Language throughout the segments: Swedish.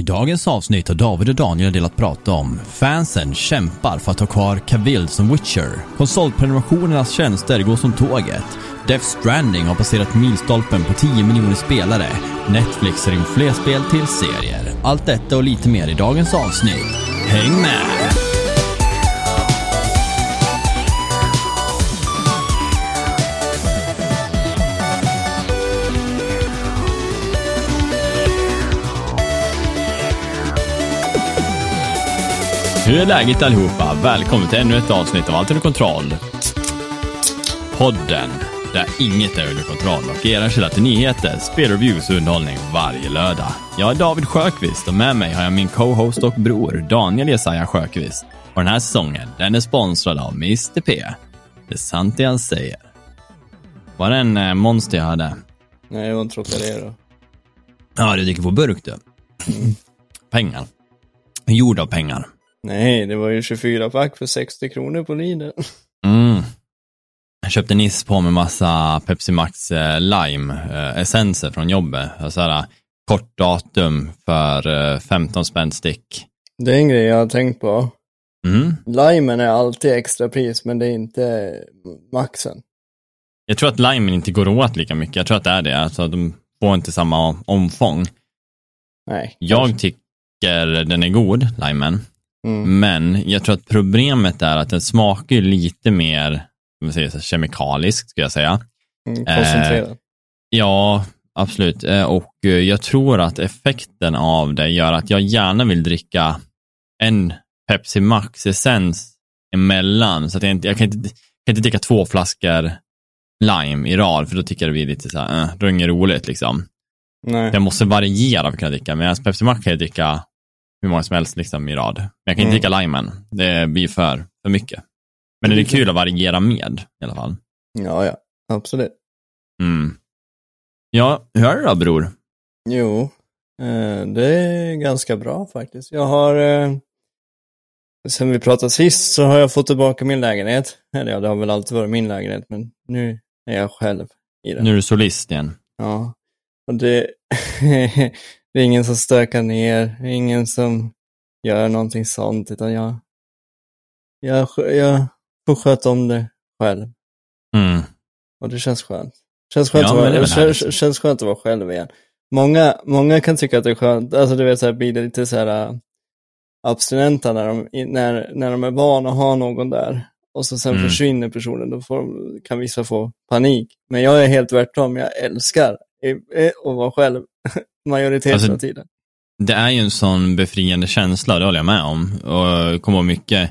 I dagens avsnitt har David och Daniel delat prata om fansen kämpar för att ha kvar Cavill som Witcher, konsolprenumerationernas tjänster går som tåget, Death Stranding har passerat milstolpen på 10 miljoner spelare, Netflix ser in fler spel till serier. Allt detta och lite mer i dagens avsnitt. Häng med! Hur är läget allihopa? Välkommen till ännu ett avsnitt av Allt under kontroll. Podden där inget är under kontroll och era källa till nyheter, spelreviews och underhållning varje lördag. Jag är David Sjöqvist och med mig har jag min co-host och bror Daniel Jesaja Sjöqvist. Och den här säsongen, den är sponsrad av Mr P. Det är sant det han säger. Var det en eh, monster jag hade? Nej, det var en Trocadero. Ja, du dricker på burk du. Pengar. Gjord av pengar. Nej, det var ju 24 pack för 60 kronor på Lidl. Mm. Jag köpte nyss på mig massa Pepsi Max eh, Lime eh, essenser från jobbet. Så här, kort datum för eh, 15 spänn stick. Det är en grej jag har tänkt på. Mm. Limen är alltid extra pris, men det är inte maxen. Jag tror att limen inte går åt lika mycket. Jag tror att det är det. Alltså, de får inte samma omfång. Nej. Jag tycker den är god, limen. Mm. Men jag tror att problemet är att den smakar lite mer säger så, kemikaliskt, skulle jag säga. Mm, koncentrerad. Ja, absolut. Eh, Och eh, jag tror att effekten av det gör att jag gärna vill dricka en Pepsi Max-essens emellan. Så att jag, inte, jag kan, inte, kan inte dricka två flaskor lime i rad, för då tycker jag det blir lite så här, eh, då är det inget roligt liksom. Nej. Jag måste variera vad jag kan dricka, medan Pepsi Max kan jag dricka hur många som helst liksom i rad. Men jag kan inte Mm. dricka limen, det blir för, för mycket. Men det är kul att variera med i alla fall. Ja, ja. Absolut. Mm. Ja, hur är det då bror? Jo, eh, det är ganska bra faktiskt. Jag har, eh, sen vi pratade sist så har jag fått tillbaka min lägenhet. Eller ja, det har väl alltid varit min lägenhet, men nu är jag själv i den. Nu är du solist igen. Ja, och det, det är ingen som stökar ner, det är ingen som gör någonting sånt, utan jag, jag, jag får sköta om det själv. Mm. Och det känns skönt. Känns skönt, Ja, att, det vara, väl känns, känns skönt att vara själv igen. Många, många kan tycka att det är skönt, alltså du vet så här blir det lite så här äh, abstinenta när de, när, när de är vana att ha någon där. Och så sen Mm. försvinner personen, då får, de- kan vissa få panik. Men jag är helt tvärtom, jag älskar i- eh, att vara själv majoriteten Alltså, av tiden. Det är ju en sån befriande känsla, det håller jag med om. Och jag kommer ihåg mycket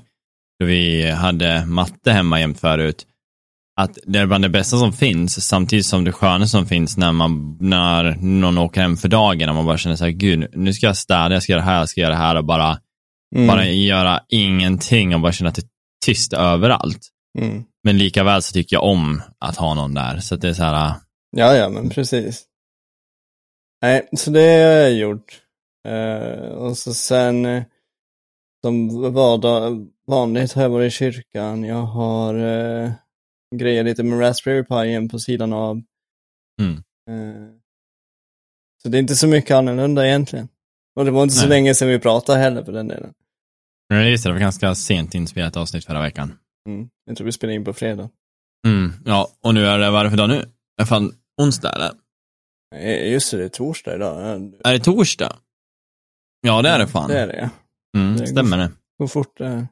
då vi hade matte hemma jämt förut. Att det är bland det bästa som finns, samtidigt som det sköna som finns när, man, när någon åker hem för dagen och man bara känner så här, gud, nu ska jag städa, jag ska göra det här, jag ska göra det här och bara, Mm. bara göra ingenting och bara känna att det är tyst överallt. Mm. Men lika väl så tycker jag om att ha någon där. Så att det är så här, Ja, ja, men precis. Nej, så det har jag gjort. Eh, och så sen, eh, som vardag, vanligt har jag varit i kyrkan. Jag har uh, grejat lite med Raspberry Pi igen på sidan av. Mm. Eh, så det är inte så mycket annorlunda egentligen. Och det var inte så Nej. länge sedan vi pratade heller på den delen. Är just det, det var ganska sent inspelat avsnitt förra veckan. Mm. Jag tror vi spelade in på fredag. Mm, ja, och nu är det, vad är det för dag nu? Är fan onsdag eller? Eh, Just det, det är torsdag idag. Är det torsdag? Ja, det är det fan. Det är det. Mm, det går stämmer det. Går fort. eh.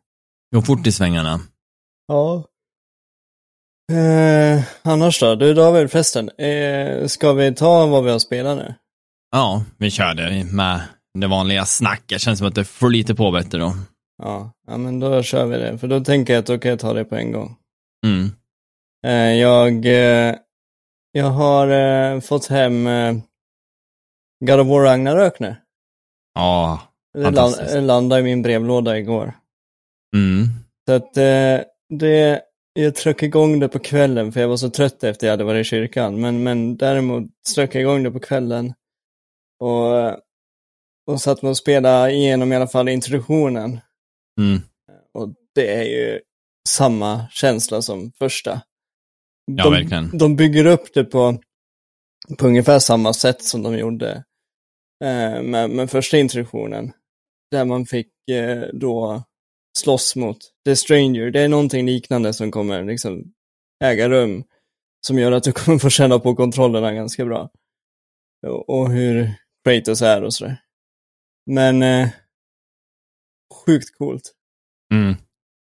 Går fort i svängarna. Ja. Eh, annars då? Du David, förresten. Eh, ska vi ta vad vi har spelat nu? Ja, vi körde med det vanliga snacket. Känns som att det får lite på bättre då. Ja, ja, men då kör vi det. För då tänker jag att då kan jag ta det på en gång. Mm. Eh, jag, eh, jag har eh, fått hem eh, God of War Ragnarök nu. Ja, Det land, landade i min brevlåda igår. mm. Så att eh, det, jag tryckte igång det på kvällen för jag var så trött efter jag hade varit i kyrkan. Men, men däremot strök jag igång det på kvällen. Och, och satt med och spelade igenom i alla fall introduktionen. Mm. Och det är ju samma känsla som första. Ja, de, verkligen. De bygger upp det på, på ungefär samma sätt som de gjorde eh, med, med första introduktionen. Där man fick eh, då slåss mot The Stranger. Det är någonting liknande som kommer liksom äga rum. Som gör att du kommer få känna på kontrollerna ganska bra. Och, och hur Kratos är och sådär. Men eh, sjukt coolt. Mm.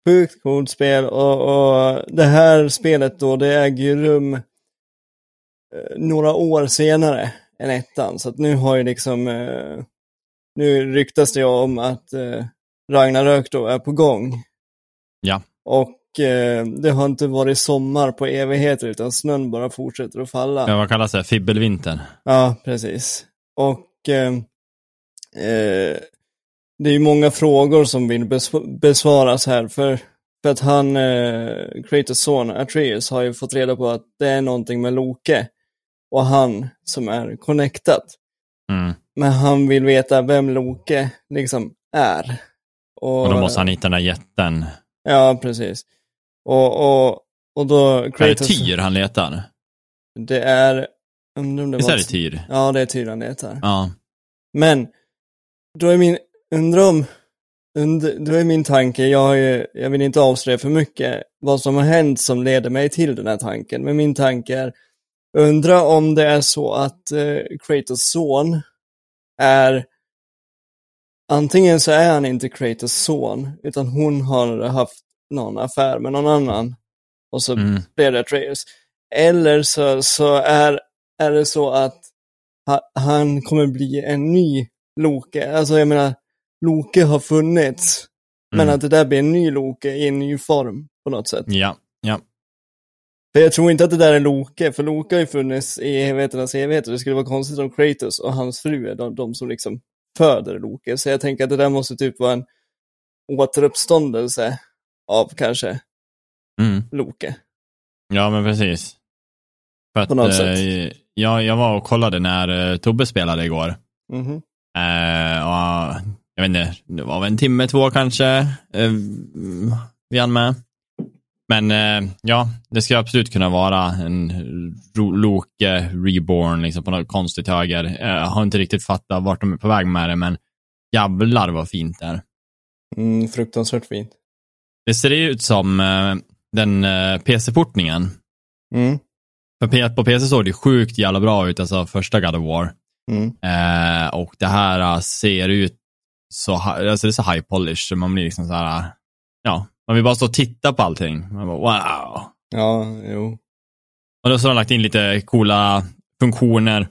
Sjukt coolt spel och, och det här spelet då, det äger ju rum eh, några år senare än ettan. Så att nu har ju liksom, eh, nu ryktas det om att eh, Ragnarök då är på gång. Ja. Och det har inte varit sommar på evigheter utan snön bara fortsätter att falla. Ja, vad kallas det? Fibbelvinter? Ja, precis. Och eh, det är ju många frågor som vill besv- besvaras här. För, för att han, eh, Kratos son Atreus, har ju fått reda på att det är någonting med Loke och han som är connectat. Mm. Men han vill veta vem Loke liksom är. Och då måste han hitta den där jätten. Ja, precis. Och, och, och då Är det Kratos... Tyr han letar? Det är... Undrar om det Visst är det Tyr? Ja, det är Tyr han letar. Ja. Men, då är min, undrar om, und, då är min tanke, jag, ju, jag vill inte avslöja för mycket vad som har hänt som leder mig till den här tanken, men min tanke är, undra om det är så att eh, Kratos son är, antingen så är han inte Kratos son, utan hon har haft någon affär med någon annan, och så Mm. blev det Atreus. Eller så, så är, är det så att ha, han kommer bli en ny Loke. Alltså jag menar, Loke har funnits, men Mm. att det där blir en ny Loke i en ny form på något sätt. Ja. Ja. För jag tror inte att det där är Loke, för Loke har ju funnits i evigheternas evigheter. Det skulle vara konstigt om Kratos och hans fru är de, de som liksom föder Loke. Så jag tänker att det där måste typ vara en återuppståndelse av kanske Mm. Loke. Ja, men precis. För att, På något eh, sätt. Jag, jag var och kollade när eh, Tobbe spelade igår. Mhm. Eh, och, jag vet inte, det var väl en timme, två kanske. Eh, vi hann med. Men eh, ja, det ska absolut kunna vara en Loke reborn liksom, på något konstigt höger. Jag har inte riktigt fattat vart de är på väg med det, men jävlar vad fint det är. Mm, fruktansvärt fint. Det ser ut som eh, den eh, PC-portningen. Mm. För på PC såg det sjukt jävla bra ut, alltså första God of War. Mm. Eh, och det här eh, ser ut så, alltså det är så high polish, så man blir liksom så här, ja, man vill bara stå och titta på allting. Man bara, wow. Ja, jo. Och då så har de lagt in lite coola funktioner.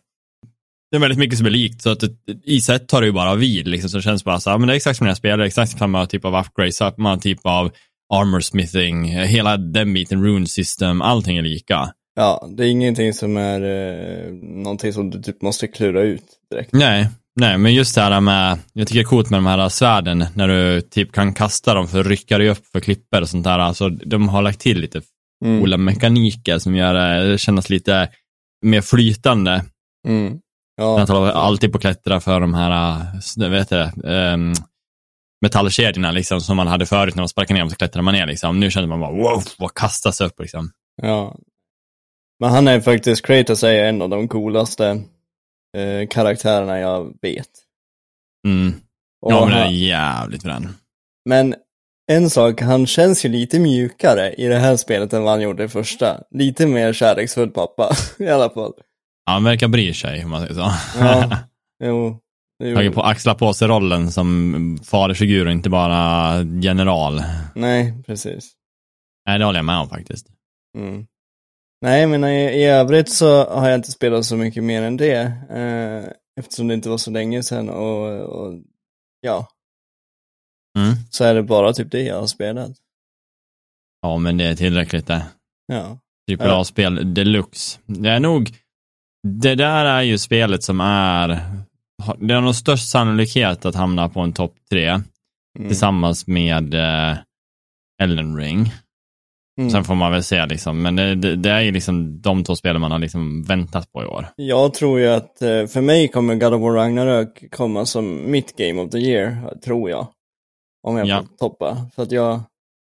Det är väldigt mycket som är likt, så att i set tar det ju bara vid, liksom, så det känns bara så här, men det är exakt som när jag spelar, exakt samma typ av upgrade, samma typ av armor smithing, hela den biten, rune system, allting är lika. Ja, det är ingenting som är eh, någonting som du typ måste klura ut direkt. Nej, nej, men just det här med, jag tycker det är coolt med de här svärden, när du typ kan kasta dem för att rycka dig upp för klipper och sånt där. Alltså, de har lagt till lite Mm. coola mekaniker som gör det kännas lite mer flytande. Mm. Jag Ja, talar alltid på klättra för de här, vad heter det, um, metallkedjorna liksom, som man hade förut när man sparkade ner dem så klättrar man ner. Liksom. Nu känner man bara wow, vad kastas upp liksom. ja. Men han är faktiskt, Kratos är en av de coolaste eh, karaktärerna jag vet. Mm. Och Ja, men det är jävligt frän. men en sak, han känns ju lite mjukare i det här spelet än vad han gjorde i första. Lite mer kärleksfull pappa, i alla fall. Ja, han verkar bry sig, om man säger så. Ja, jo. jo. Tagit på axla på sig rollen som fadersfigur och inte bara general. Nej, precis. Nej, det håller jag med om faktiskt. Mm. Nej, men i, i övrigt så har jag inte spelat så mycket mer än det. Eh, eftersom det inte var så länge sedan och, och ja, Mm. så är det bara typ det jag har spelat. Ja, men det är tillräckligt det. Ja. Trippel Ja. A-spel deluxe. Det är nog, det där är ju spelet som är, det har nog störst sannolikhet att hamna på en topp tre Mm. tillsammans med eh, Elden Ring. Mm. Sen får man väl se liksom, men det, det, det är ju liksom de två spelen man har liksom väntat på i år. Jag tror ju att eh, för mig kommer God of War Ragnarök komma som mitt Game of the Year, tror jag. Om jag Ja. får toppa. För att jag,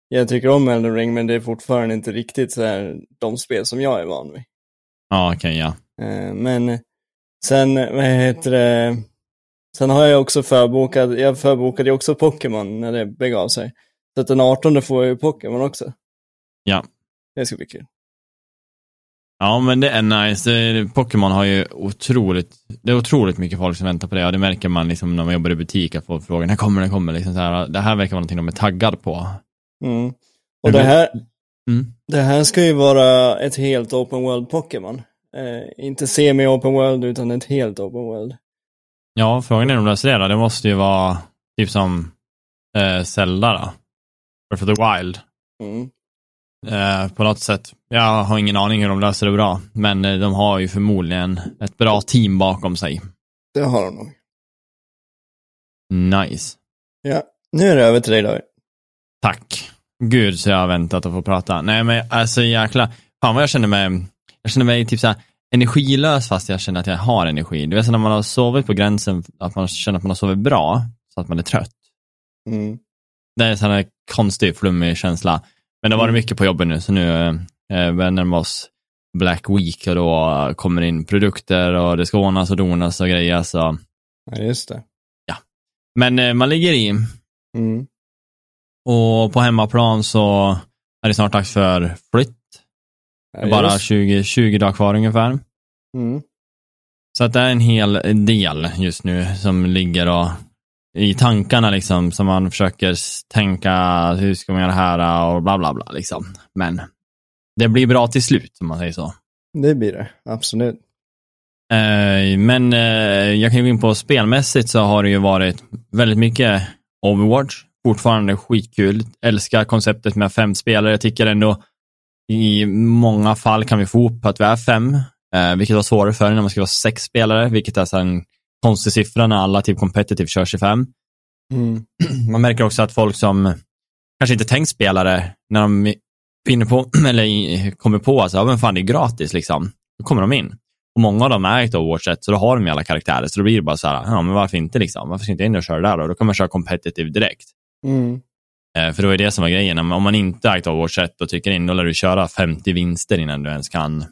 jag tycker om Elden Ring, men det är fortfarande inte riktigt så här de spel som jag är van vid. Ja, okej, ja. Eh, Men sen, vad heter det, Sen har jag också förbokat, jag förbokade ju också Pokémon när det begav sig. Så den 18 får jag ju Pokémon också. Ja. Det ska bli kul. Ja, men det är nice. Pokémon har ju otroligt, det är otroligt mycket folk som väntar på det och det märker man liksom när man jobbar i butik att folk frågar när kommer det kommer liksom så här. Det här verkar vara någonting de är taggade på. Mm. Och det här, Mm. det här ska ju vara ett helt open world Pokémon. Eh, inte semi-open world utan ett helt open world. Ja, frågan är om de löser det då. Det måste ju vara typ som eh, Zelda då. Breath of the Wild. Mm. Eh, på något sätt. Jag har ingen aning hur de löser det bra, men eh, de har ju förmodligen ett bra team bakom sig. Det har de nog. Nice. Ja, nu är det över till dig David. Tack. Gud så jag har väntat att få prata. Nej men alltså jäkla, fan vad jag känner mig, jag känner mig typ så här energilös fast jag känner att jag har energi. Du vet så när man har sovit på gränsen, att man känner att man har sovit bra, så att man är trött. Mm. Det är en sån här konstig, flummig känsla. Men det har varit Mm. mycket på jobbet nu, så nu eh, börjar närma oss Black Week och då kommer in produkter och det ska ordnas och donas och grejer. Så. Ja, just det. Men eh, man ligger i. Mm. Och på hemmaplan så är det snart dags för flytt. Det Ja, bara just. 20, 20 dagar kvar ungefär. Mm. Så att det är en hel del just nu som ligger och i tankarna liksom, som man försöker tänka, hur ska man göra det här och bla bla bla liksom. Men det blir bra till slut, om man säger så. Det blir det, absolut. Eh, men eh, jag kan gå in på spelmässigt så har det ju varit väldigt mycket Overwatch. Fortfarande skitkul. Älskar konceptet med fem spelare. Jag tycker ändå i många fall kan vi få ihop att vi är fem, eh, vilket var svårare förr när man skulle vara sex spelare, vilket är en konstig siffra när alla typ competitive kör 25. Mm. Man märker också att folk som kanske inte tänkt spelare, när de finner på, eller kommer på att ja, men fan det är gratis liksom, då kommer de in. Och många av dem är ett Overwatch-set, så då har de ju alla karaktärer, så då blir det bara så här, ja men varför inte liksom, varför ska inte jag in och köra där då? Då kan man köra competitive direkt. Mm. Eh, för då är det som var grejen, om man inte ägt Overwatch-set och tycker in, då lär du köra 50 vinster innan du ens kan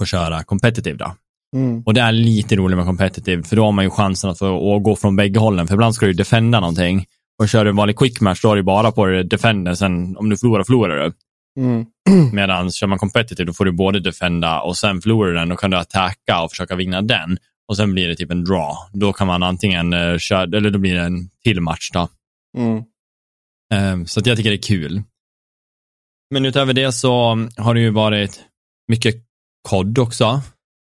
få köra competitive då. Mm. Och det är lite roligt med competitive, för då har man ju chansen att få att gå från bägge hållen, för ibland ska du ju defenda någonting. Och kör du en vanlig quick match, då har du bara på dig defender, sen om du förlorar, förlorar du. Mm. Medan kör man competitive, då får du både defenda och sen förlorar du den, då kan du attacka och försöka vinna den. Och sen blir det typ en draw. Då kan man antingen uh, köra, eller då blir det en till match då. Mm. Eh, Så att jag tycker det är kul. Men utöver det så har det ju varit mycket kod också.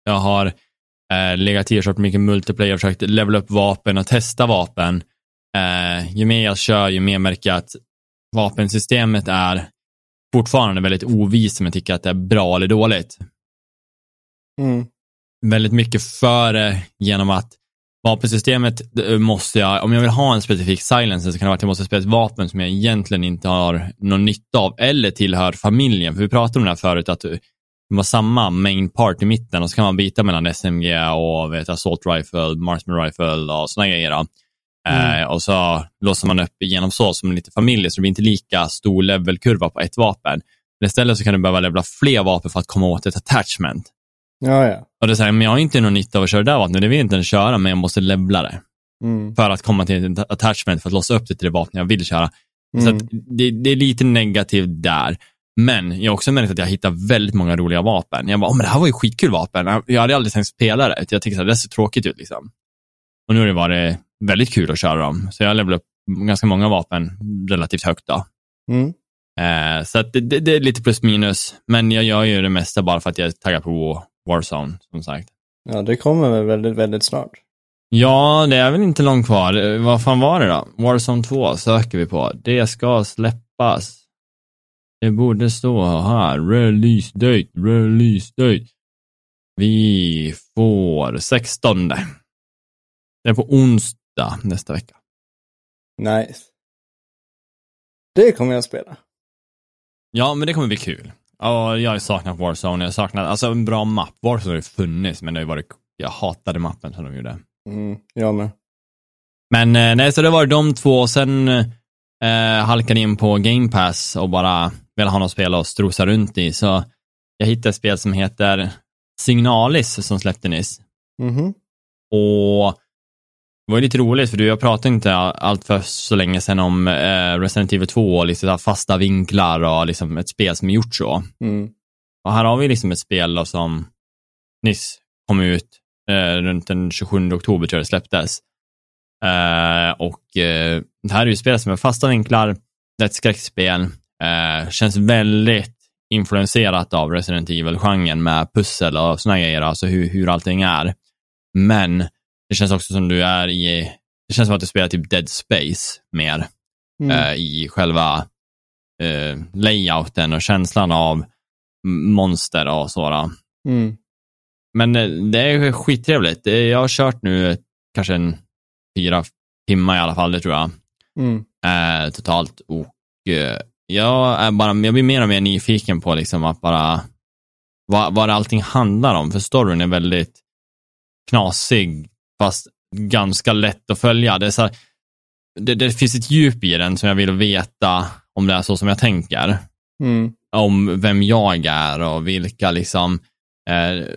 Jag har eh, legat i och kört mycket multiplayer, försökt levela upp vapen och testa vapen. Eh, ju mer jag kör, ju mer märker jag att vapensystemet är fortfarande väldigt ovis om jag tycker att det är bra eller dåligt. Mm. Väldigt mycket före genom att vapensystemet eh, måste jag, om jag vill ha en specifik silencer så kan det vara att jag måste spela ett vapen som jag egentligen inte har någon nytta av eller tillhör familjen. För vi pratade om det här förut att det var samma main part i mitten och så kan man byta mellan SMG och vet, assault rifle, marksman rifle och sådana grejer. Då. Mm. Eh, och så låser man upp igenom så som lite familj så det blir inte lika stor levelkurva på ett vapen. Men istället så kan du behöva levla fler vapen för att komma åt ett attachment. Ja, ja. Och det säger, men jag har inte någon nytta av att köra det där vapnet, det vill jag inte ens köra, men jag måste levla det. Mm. För att komma till ett attachment för att låsa upp det till det vapen jag vill köra. Så Mm. att det, det är lite negativt där. Men jag har också märkt att jag hittar väldigt många roliga vapen. Jag bara, oh, men det här var ju skitkul vapen. Jag hade aldrig tänkt spela det. Jag tyckte att det ser tråkigt ut liksom. Och nu har det varit väldigt kul att köra dem. Så jag levelar upp ganska många vapen relativt högt då. Mm. Eh, så det, det, det är lite plus minus. Men jag gör ju det mesta bara för att jag är taggad på Warzone, som sagt. Ja, det kommer väl väldigt, väldigt snart. Ja, det är väl inte långt kvar. Eh, Vad fan var det då? Warzone 2 söker vi på. Det ska släppas. Det borde stå här. Release date, release date. Vi får 16. Det är på onsdag nästa vecka. Nice. Det kommer jag spela. Ja, men det kommer bli kul. Ja, jag har saknat Warzone. Jag har saknat, alltså en bra mapp. Warzone har ju funnits, men det har varit, jag hatade mappen som de gjorde. Mm. Jag med. Men eh, nej, så det var de två. och Sen eh, halkade in på Game Pass och bara ville ha något spel att strosa runt i. Så jag hittade ett spel som heter Signalis som släppte nyss. Mhm. Och Det var lite roligt för du, jag pratade inte allt för så länge sedan om eh, Resident Evil 2 och lite fasta vinklar och liksom ett spel som är gjort så. Mm. Och här har vi liksom ett spel då som nyss kom ut eh, runt den 27 oktober tror jag det släpptes. Eh, och eh, det här är ju spel som är fasta vinklar, det är ett skräckspel, eh, känns väldigt influenserat av Resident Evil-genren med pussel och såna grejer, alltså hur, hur allting är. Men det känns också som du är i, det känns som att du spelar typ Dead Space mer Mm. eh, i själva eh, layouten och känslan av monster och sådär. Mm. Men eh, det är skittrevligt. Det- Jag har kört nu kanske en fyra timmar i alla fall, det tror jag, Mm. eh, totalt. Och eh, jag, är bara, jag blir mer och mer nyfiken på liksom att bara vad, vad allting handlar om, för storyn är väldigt knasig, fast ganska lätt att följa. Det, är så här, det, det finns ett djup i den som jag vill veta om det är så som jag tänker Mm. om vem jag är och vilka liksom, eh,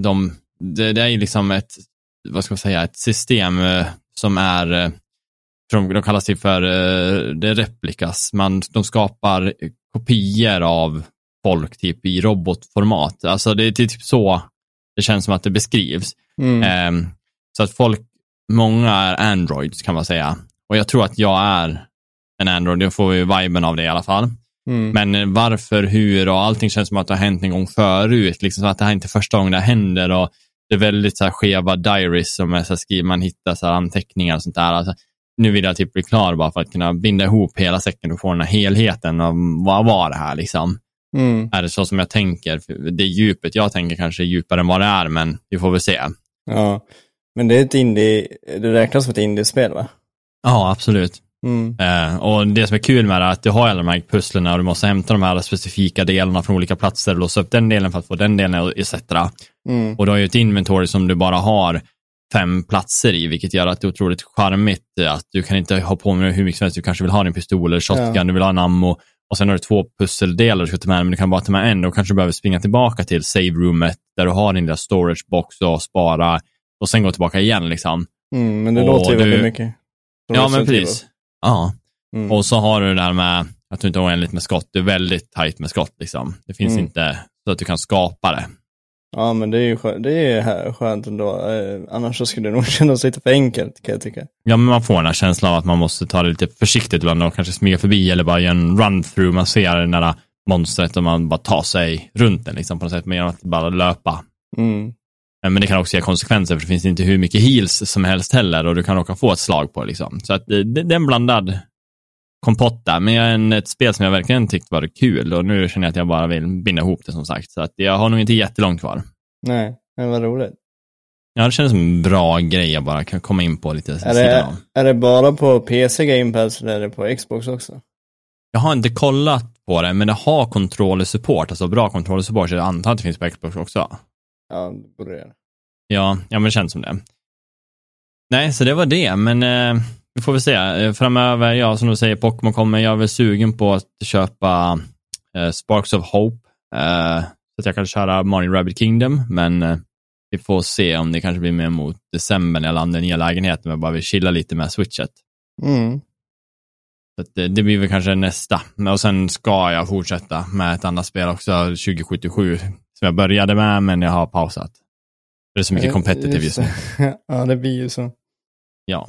de, det, det är liksom ett, vad ska man säga, ett system eh, som är, eh, de, de kallas typ för eh, det replikas, man, de skapar kopior av folk typ i robotformat. Alltså det är typ så det känns som att det beskrivs. Mm. Ehm, så att folk, många är androids kan man säga. Och jag tror att jag är en android, jag får ju viben av det i alla fall. Mm. Men eh, varför, hur och allting känns som att det har hänt en gång förut. Liksom så att det här är inte första gången det händer. Och det är väldigt så här skeva diaries som är så här, skriver, man hittar så anteckningar och sånt där. Alltså, nu vill jag typ bli klar bara för att kunna binda ihop hela säcken och få den här helheten. Av vad var det här liksom? Mm. Är det så som jag tänker? Det djupet jag tänker kanske är djupare än vad det är, men vi får väl se. Ja. Men det är ett indie, det räknas som ett indiespel va? Ja, absolut. Mm. Eh, och det som är kul med det är att du har alla de här pusslen och du måste hämta de här specifika delarna från olika platser, låsa upp den delen för att få den delen etc. Mm. Och du har ju ett inventory som du bara har fem platser i, vilket gör att det är otroligt charmigt eh, att du kan inte ha på med hur mycket som helst. Du kanske vill ha din pistol eller shotgun, Ja. du vill ha en ammo och sen har du två pusseldelar du ska ta med dig, men du kan bara ta med en och kanske behöver springa tillbaka till save-roomet där du har din lilla storage box och spara och sen gå tillbaka igen liksom. Mm. Men det Och låter ju du- väldigt mycket. Ja, men precis. Ja. Mm. Och så har du det där med att du inte har oändligt med skott. Du är väldigt tajt med skott. Liksom. Det finns Mm. inte så att du kan skapa det. Ja, men det är ju skönt, det är skönt ändå. Eh, annars så skulle det nog kännas lite för enkelt kan jag tycka. Ja, men man får den här känslan av att man måste ta det lite försiktigt ibland och kanske smyga förbi eller bara göra en run-through. Man ser det där monstret och man bara tar sig runt den liksom, på något sätt, men genom att bara löpa. Mm. Eh, Men det kan också ge konsekvenser, för det finns inte hur mycket heals som helst heller och du kan råka få ett slag på. Liksom. Så att det, det, det är en blandad kompott där, men jag är en, ett spel som jag verkligen tyckt var kul och nu känner jag att jag bara vill binda ihop det som sagt. Så att jag har nog inte jättelångt kvar. Nej, men vad roligt. Ja, det känns som en bra grej jag bara kan komma in på lite Är det, av. är det bara på PC Game Pass eller är det på Xbox också? Jag har inte kollat på det, men det har controller-support, alltså bra controller-support, så jag antar att det finns på Xbox också. Ja, det borde det. Ja, ja men det känns som det. Nej, så det var det, men eh, vi får väl se. Eh, Framöver, ja, som du säger, Pokémon kommer. Jag är väl sugen på att köpa eh, Sparks of Hope, eh, så att jag kan köra Mario Rabbit Kingdom, men eh, vi får se om det kanske blir mer mot december när jag landar i nya lägenheten, jag bara vill chilla lite med switchet. Mm. Så det, det blir väl kanske nästa. Och sen ska jag fortsätta med ett annat spel också, 2077, som jag började med, men jag har pausat. Det är så mycket competitive just nu. ja, det blir ju så. Ja.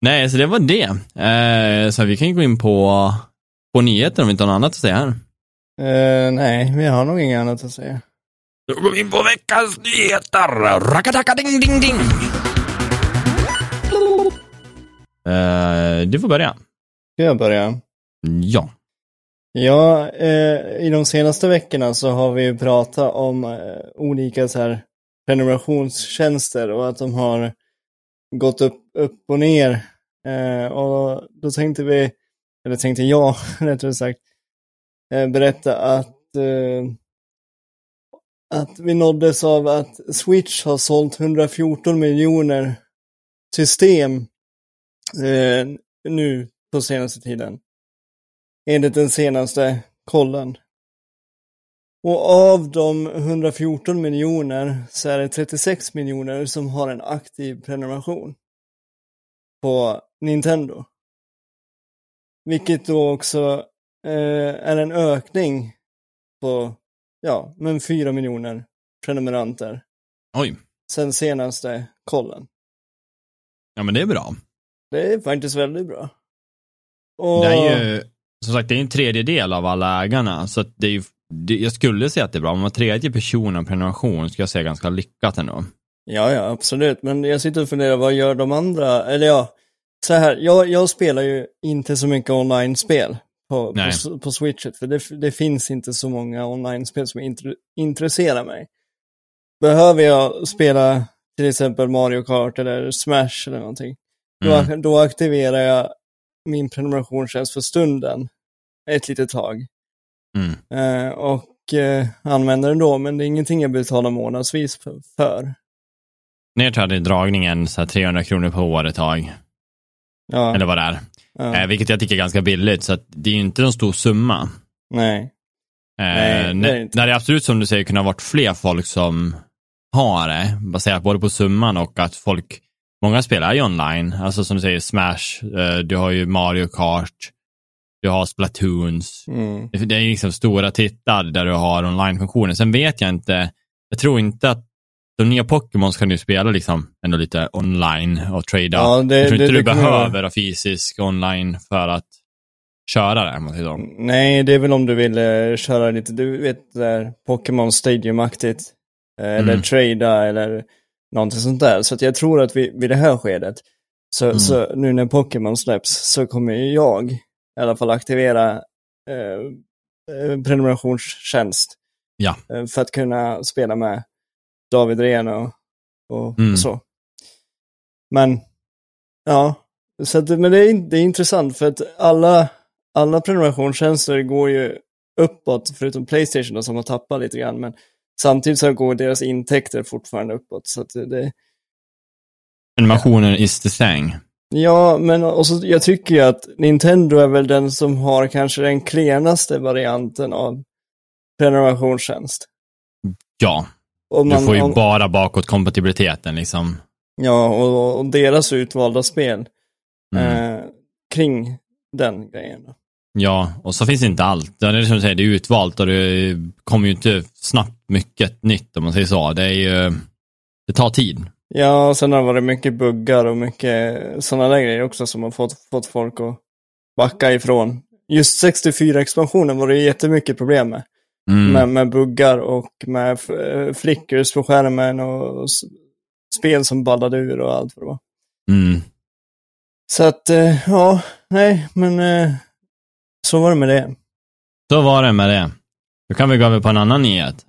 Nej, så det var det. Eh, så vi kan ju gå in på, på nyheter om vi inte har något annat att säga här. Eh, nej, vi har nog inget annat att säga. Då går vi in på veckans nyheter. Rakataka ding ding ding. Eh, du får börja. Ska jag börja? Ja. Ja, eh, i de senaste veckorna så har vi ju pratat om eh, olika så här prenumerationstjänster och att de har gått upp, upp och ner. Eh, och då tänkte vi, eller tänkte jag rättare sagt, eh, berätta att, eh, att vi nåddes av att Switch har sålt 114 miljoner system eh, nu på senaste tiden enligt den senaste kollen. Och av de 114 miljoner så är det 36 miljoner som har en aktiv prenumeration på Nintendo. Vilket då också eh, är en ökning på, ja, men 4 miljoner prenumeranter Oj. sen senaste kollen. Ja, men det är bra. Det är faktiskt väldigt bra. Och, Det är ju, som sagt, det är en tredjedel av alla ägarna, så att det är ju, det, jag skulle säga att det är bra. Om var tredje person av prenumeration ska jag säga ganska lyckat ändå. Ja, ja, absolut. Men jag sitter och funderar, vad gör de andra? Eller ja, så här, jag, jag spelar ju inte så mycket online-spel på, på, på Switchet, för det, det finns inte så många online-spel som intre, intresserar mig. Behöver jag spela till exempel Mario Kart eller Smash eller någonting, Mm. då, då aktiverar jag min prenumerationstjänst för stunden ett litet tag. Mm. Eh, och eh, använder den då, men det är ingenting jag betalar månadsvis för. Ner tror jag det är dragningen så här 300 kronor per år ett tag, Ja, eller vad det är. ja, Eh, vilket jag tycker är ganska billigt, så det är ju inte någon stor summa. nej. Eh, Nej, det är när, det när det absolut som du säger kunde ha varit fler folk som har det, baserat både på summan och att folk, många spelar ju online, alltså som du säger Smash, eh, du har ju Mario Kart, du har Splatoons, Mm. det, är liksom stora titlar där du har online-funktioner. Sen vet jag inte, jag tror inte att de nya Pokémon kan du spela liksom ändå lite online och trada. Ja, det- jag tror det- inte det du jag- behöver ha fysisk online för att köra det. Nej, det är väl om du vill eh, köra lite, du vet, där Pokémon Stadium-aktigt. Eh, eller Mm. trada eller någonting sånt där. Så jag tror att vi, vid det här skedet, så, Mm. så nu när Pokémon släpps, så kommer jag i alla fall aktivera eh, eh, prenumerationstjänst. Ja. Eh, för att kunna spela med David Rehn och, och Mm. så. Men, ja. Så att, men det är, det är intressant för att alla, alla prenumerationstjänster går ju uppåt, förutom Playstation då, som har tappat lite grann. Men samtidigt så går deras intäkter fortfarande uppåt. Så att det, Animationen is the thing. ja, men också, jag tycker ju att Nintendo är väl den som har kanske den klenaste varianten av prenumerationstjänst. Ja, Och du får ju om- bara bakåtkompatibiliteten liksom. Ja, och, och deras utvalda spel Mm. eh, kring den grejen. Ja, och så finns inte allt. Det är som du säger, det är utvalt och det kommer ju inte snabbt mycket nytt om man säger så. Det är ju, det tar tid. Ja, och sen har det varit mycket buggar och mycket sådana där grejer också som har fått, fått folk att backa ifrån. Just 64-expansionen var det jättemycket problem med. Mm. Med, med buggar och med f- flickers på skärmen och spel som ballade ur och allt vad det var. Mm. Så att, eh, ja, nej, men eh, så var det med det. Så var det med det. Då kan vi gå över på en annan nyhet.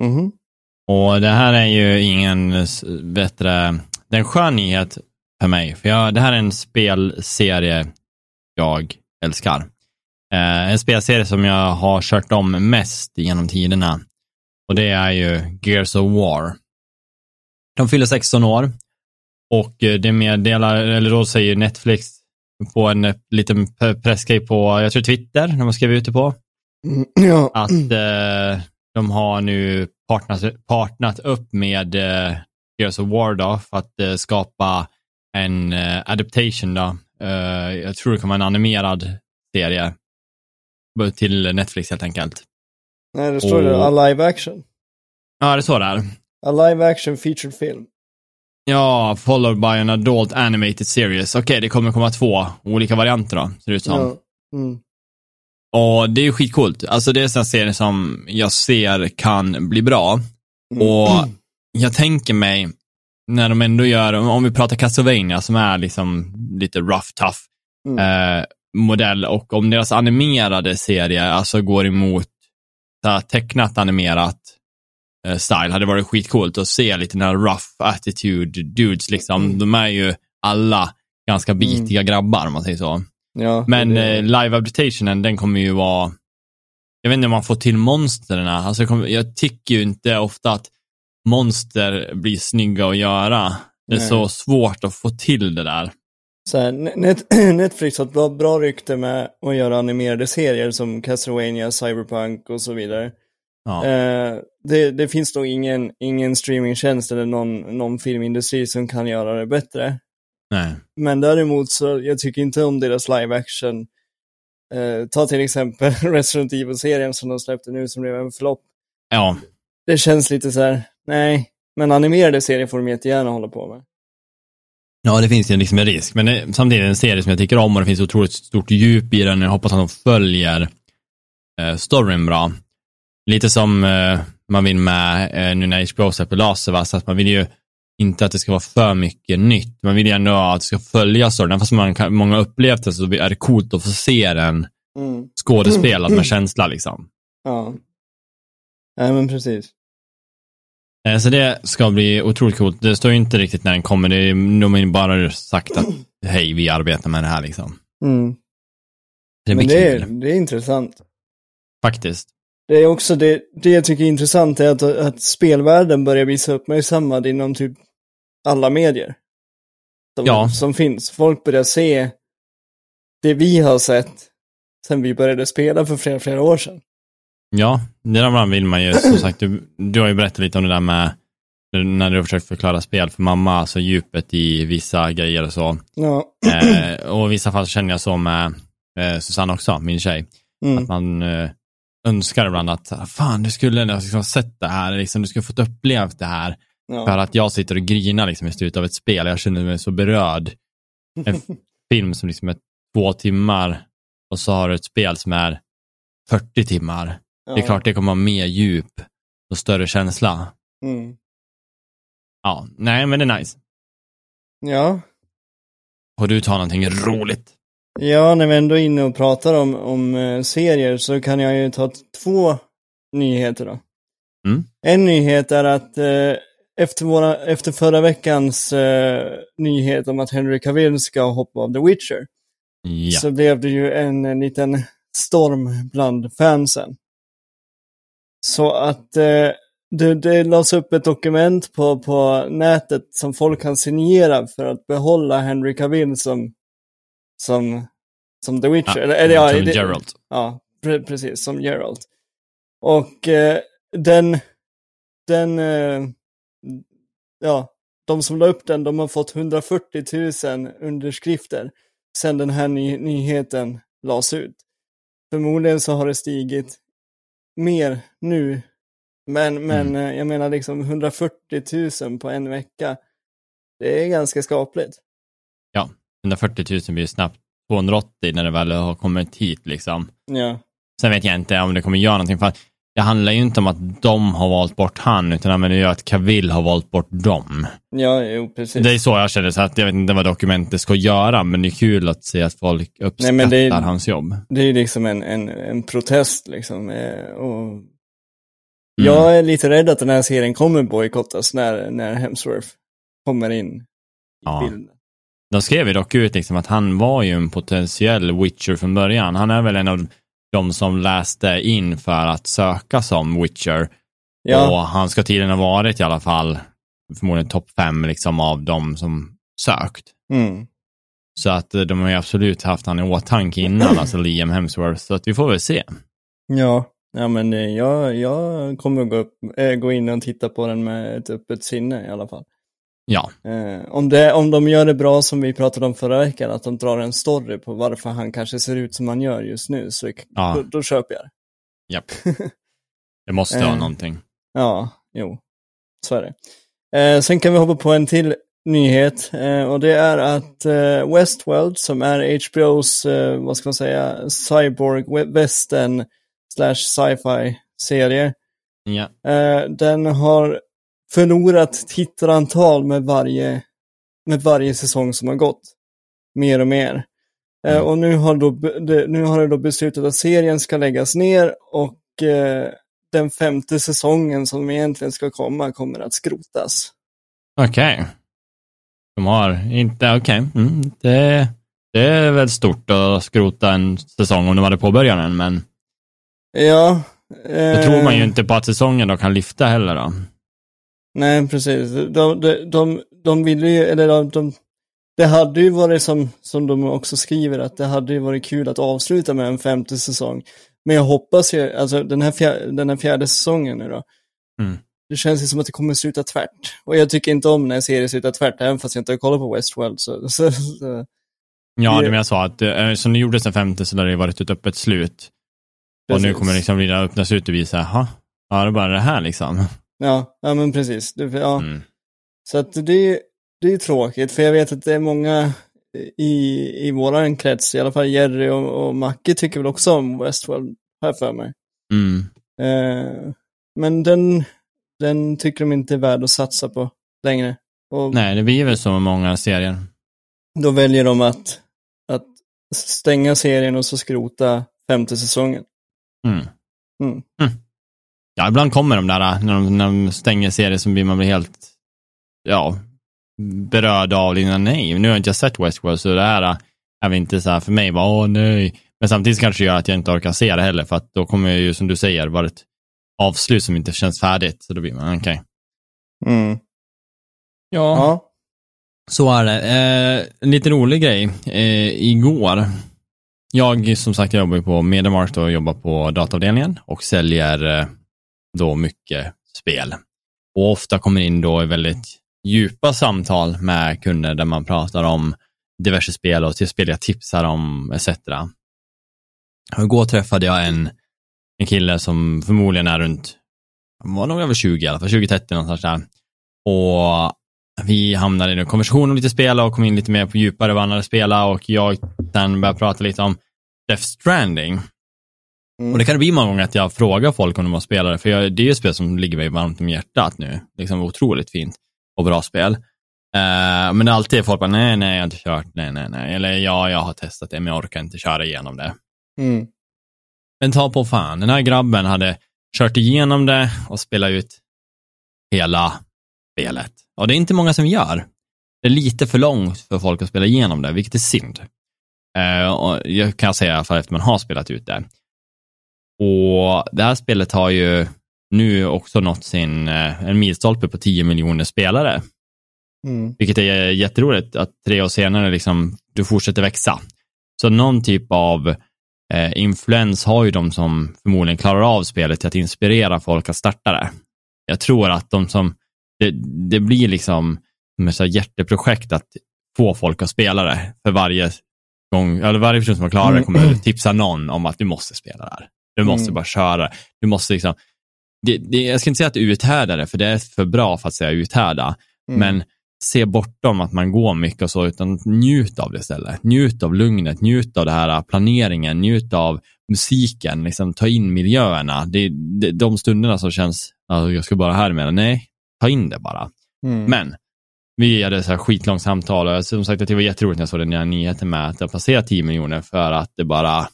Mhm. Och det här är ju ingen bättre, det är en skön nyhet för mig. För jag, det här är en spelserie jag älskar. Eh, en spelserie som jag har kört om mest genom tiderna. Och det är ju Gears of War. De fyller 16 år. Och eh, det meddelar, eller då säger Netflix på en eh, liten pressgrej på, jag tror Twitter, när man skrev ut det på Mm, ja. att eh, de har nu partnat, partnat upp med eh, Gears of War då, för att eh, skapa en eh, adaptation. Då. Jag tror det kommer en animerad serie till Netflix helt enkelt. Nej, det står det, Och- a live action. Ja, det står där. A live action featured film. Ja, followed by an adult animated series. Okej, det kommer komma två olika varianter då, ser det ut som. Ja. Mm. Och det är ju skitcoolt. Alltså det är en serie som jag ser kan bli bra. Mm. Och jag tänker mig, när de ändå gör, om vi pratar Castlevania som är liksom lite rough tough Mm. eh, modell och om deras animerade serie alltså går emot här, tecknat animerat eh, style hade varit skitcoolt att se lite den här rough attitude dudes liksom. Mm. De är ju alla ganska bitiga grabbar om man säger så. Ja, Men det- eh, live adaptationen, den kommer ju vara... Jag vet inte om man får till monstren. Alltså, jag jag tycker ju inte ofta att monster blir snygga att göra. Det är Nej. så svårt att få till det där. Så här, Net Netflix har ett bra, bra rykte med att göra animerade serier som Castlevania, Cyberpunk och så vidare. Ja. Eh, det, det finns nog ingen, ingen streamingtjänst eller någon, någon filmindustri som kan göra det bättre. Nej. Men däremot så, jag tycker inte om deras live action. Eh, ta till exempel Resident Evil-serien som de släppte nu som blev en flopp. Ja, Det känns lite så här, nej. Men animerade serier får de jättegärna hålla på med. Ja, det finns ju liksom en risk, men det, samtidigt är det en serie som jag tycker om och det finns otroligt stort djup i den. Jag hoppas att de följer eh, storyn bra. Lite som eh, man vill med eh, nu när HBO släpper Us, att man vill ju inte att det ska vara för mycket nytt. Man vill ju ändå att det ska följa storyn. Fast man kan, många upplevt det så är det coolt att få se den Mm. skådespelad med känsla liksom. Ja. Nej men precis. Eh, Så det ska bli otroligt coolt. Det står ju inte riktigt när den kommer. Det är, de har ju bara sagt att hej, vi arbetar med det här liksom. Mm. Det Men det är, det är intressant. faktiskt. Det är också det, det jag tycker är intressant är att, att spelvärlden börjar bli så uppmärksammad inom typ alla medier. Som, Ja. som finns. Folk börjar se det vi har sett sen vi började spela för flera, flera år sedan. Ja, det där vill man ju, som sagt, du, du har ju berättat lite om det där med när du har försökt förklara spel för mamma, alltså djupet i vissa grejer och så. Ja. Eh, och i vissa fall känner jag så med eh, Susanne också, min tjej. Mm. Att man eh, önskar ibland att, fan du skulle liksom ha sett det här, liksom, du skulle fått upplevt det här. För Ja. att jag sitter och grinar liksom, i slutet av ett spel, jag känner mig så berörd. En film som liksom är två timmar och så har du ett spel som är 40 timmar. Det är klart det kommer ha mer djup och större känsla. Mm. Ja, nej men det är nice. Ja. Och du tar någonting roligt. Ja, när vi ändå är inne och pratar om, om eh, serier så kan jag ju ta två nyheter då. Mm. En nyhet är att eh, efter, våra, efter förra veckans eh, nyhet om att Henry Cavill ska hoppa av The Witcher Ja. så blev det ju en, en liten storm bland fansen. Så att eh, det, det lades upp ett dokument på, på nätet som folk kan signera för att behålla Henry Cavill som, som, som The Witcher. eller, eller, ja, som det- Geralt. Ja, pre precis, som Geralt. Och eh, den, den, eh, ja, de som la upp den, de har fått 140 000 underskrifter sedan den här ny nyheten lades ut. Förmodligen så har det stigit mer nu, men, men eh, jag menar liksom 140 000 på en vecka. Det är ganska skapligt. 140 000 blir ju snabbt 280 när det väl har kommit hit liksom. Ja, Sen vet jag inte om det kommer göra någonting. För att det handlar ju inte om att de har valt bort han, utan det är att Cavill har valt bort dem. ja jo precis. Det är så jag känner, så att jag vet inte vad dokumentet ska göra, men det är kul att se att folk uppskattar det är- hans jobb. Det är ju liksom en, en, en protest liksom. eh, Och Mm. Jag är lite rädd att den här serien kommer bojkottas när, när Hemsworth kommer in i Ja. bilden. De skrev ju dock ut liksom att han var ju en potentiell Witcher från början. Han är väl en av de som läste in för att söka som Witcher. Ja, Och han ska tydligen ha varit i alla fall förmodligen topp fem liksom av de som sökt. mm. Så att eh, de har ju absolut haft han i åtanke innan, alltså Liam Hemsworth. Så att vi får väl se. ja. ja men eh, jag, jag kommer gå, upp, äh, gå in och titta på den med ett öppet sinne i alla fall. Ja, Eh, om, det, om de gör det bra som vi pratade om förra veckan, att de drar en story på varför han kanske ser ut som han gör just nu, så Ja. då, då köper jag det. japp. Det måste ha Eh. någonting. Ja, jo, så är det. Eh, sen kan vi hoppa på en till nyhet eh, och det är att eh, Westworld som är HBOs, eh, vad ska man säga, cyborg we- western slash sci-fi serie. Ja. Eh, den har förlorat tittarantal med varje, med varje säsong som har gått. Mer och mer. Eh, Mm. och nu har, då, nu har det då beslutat att serien ska läggas ner och eh, den femte säsongen som egentligen ska komma kommer att skrotas. Okej. De har inte, okej. Mm, det, det är väl stort att skrota en säsong om de hade påbörjat den, men Ja. då eh, tror man ju inte på att säsongen då kan lyfta heller då. Nej, precis. De, de, de, de ville ju, eller de, de, det hade ju varit som, som de också skriver, att det hade ju varit kul att avsluta med en femte säsong. Men jag hoppas ju, alltså den här, fjär, den här fjärde säsongen nu då, Mm. det känns ju som att det kommer sluta tvärt. Och jag tycker inte om när en serie slutar tvärt, även fast jag inte har kollat på Westworld. Så, så, så. Ja, Det- det jag sa att eh, som det gjordes den femte så lär det varit ett öppet slut. Och nu Precis. kommer det liksom vilja öppnas ut och visa, jaha, ja det är bara det här liksom. Ja, ja men precis. Det, ja. Mm. Så att det, är- det är tråkigt, för jag vet att det är många i, i våran krets, i alla fall Jerry och, och Macke tycker väl också om Westworld, jag för mig. Mm. Eh, men den, den tycker de inte är värd att satsa på längre. Och Nej, det blir väl så med många serier. då väljer de att, att stänga serien och så skrota femte säsongen. Mm. Mm. Ja, ibland kommer de där, äh, när de, när de stänger serier så blir man blir helt, ja, berörd av, liksom, nej, nu har jag inte sett Westworld, så det här äh, är väl inte så här för mig, bara, åh nej. Men samtidigt kanske det gör att jag inte orkar se det heller, för att då kommer jag ju, som du säger, vara ett avslut som inte känns färdigt, så då blir man, okej. Mm. Ja, Ja. så är det. Eh, en liten rolig grej, eh, igår, jag som sagt jobbar ju på Mediamarkt och jobbar på dataavdelningen och säljer eh, då mycket spel. Och ofta kommer in då i väldigt djupa samtal med kunder där man pratar om diverse spel och till spel jag tipsar om etc. Och Igår träffade jag en, en kille som förmodligen är runt, han var nog över 20 i alla fall, 20-30 någonstans där. Och vi hamnade i en konversation om lite spel och kom in lite mer på djupare vad han hade spelat och jag sen började prata lite om Death Stranding. Mm. Och det kan det bli många gånger att jag frågar folk om de har spelat det, för jag, det är ju ett spel som ligger mig varmt om hjärtat nu. Liksom otroligt fint och bra spel. Eh, men det är alltid folk bara, nej, nej, jag har inte kört, nej, nej, nej. Eller ja, jag har testat det, men jag orkar inte köra igenom det. Mm. Men ta på fan, den här grabben hade kört igenom det och spelat ut hela spelet. Och det är inte många som gör. Det är lite för långt för folk att spela igenom det, vilket är synd. Eh, och jag kan säga i alla fall efter man har spelat ut det. Och det här spelet har ju nu också nått sin, eh, en milstolpe på 10 miljoner spelare. Mm. Vilket är jätteroligt att tre år senare liksom, du fortsätter växa. Så någon typ av eh, influens har ju de som förmodligen klarar av spelet till att inspirera folk att starta det. Jag tror att de som, det, det blir liksom som ett så hjärteprojekt att få folk att spela det. För varje gång, eller varje person som har klarat det kommer tipsa någon om att du måste spela det här. Du måste Mm. bara köra. Du måste liksom, det, det, jag ska inte säga att du uthärdar det, för det är för bra för att säga uthärda. Mm. Men se bortom att man går mycket och så, utan njut av det istället. Njut av lugnet, njut av det här planeringen, njut av musiken, liksom ta in miljöerna. Det det, de stunderna som känns, alltså, jag ska bara här med. Nej, ta in det bara. Mm. Men, vi hade så här skitlångt samtal och som sagt att det var jätteroligt när jag såg den här nyheten med att det har passerat 10 miljoner för att det bara,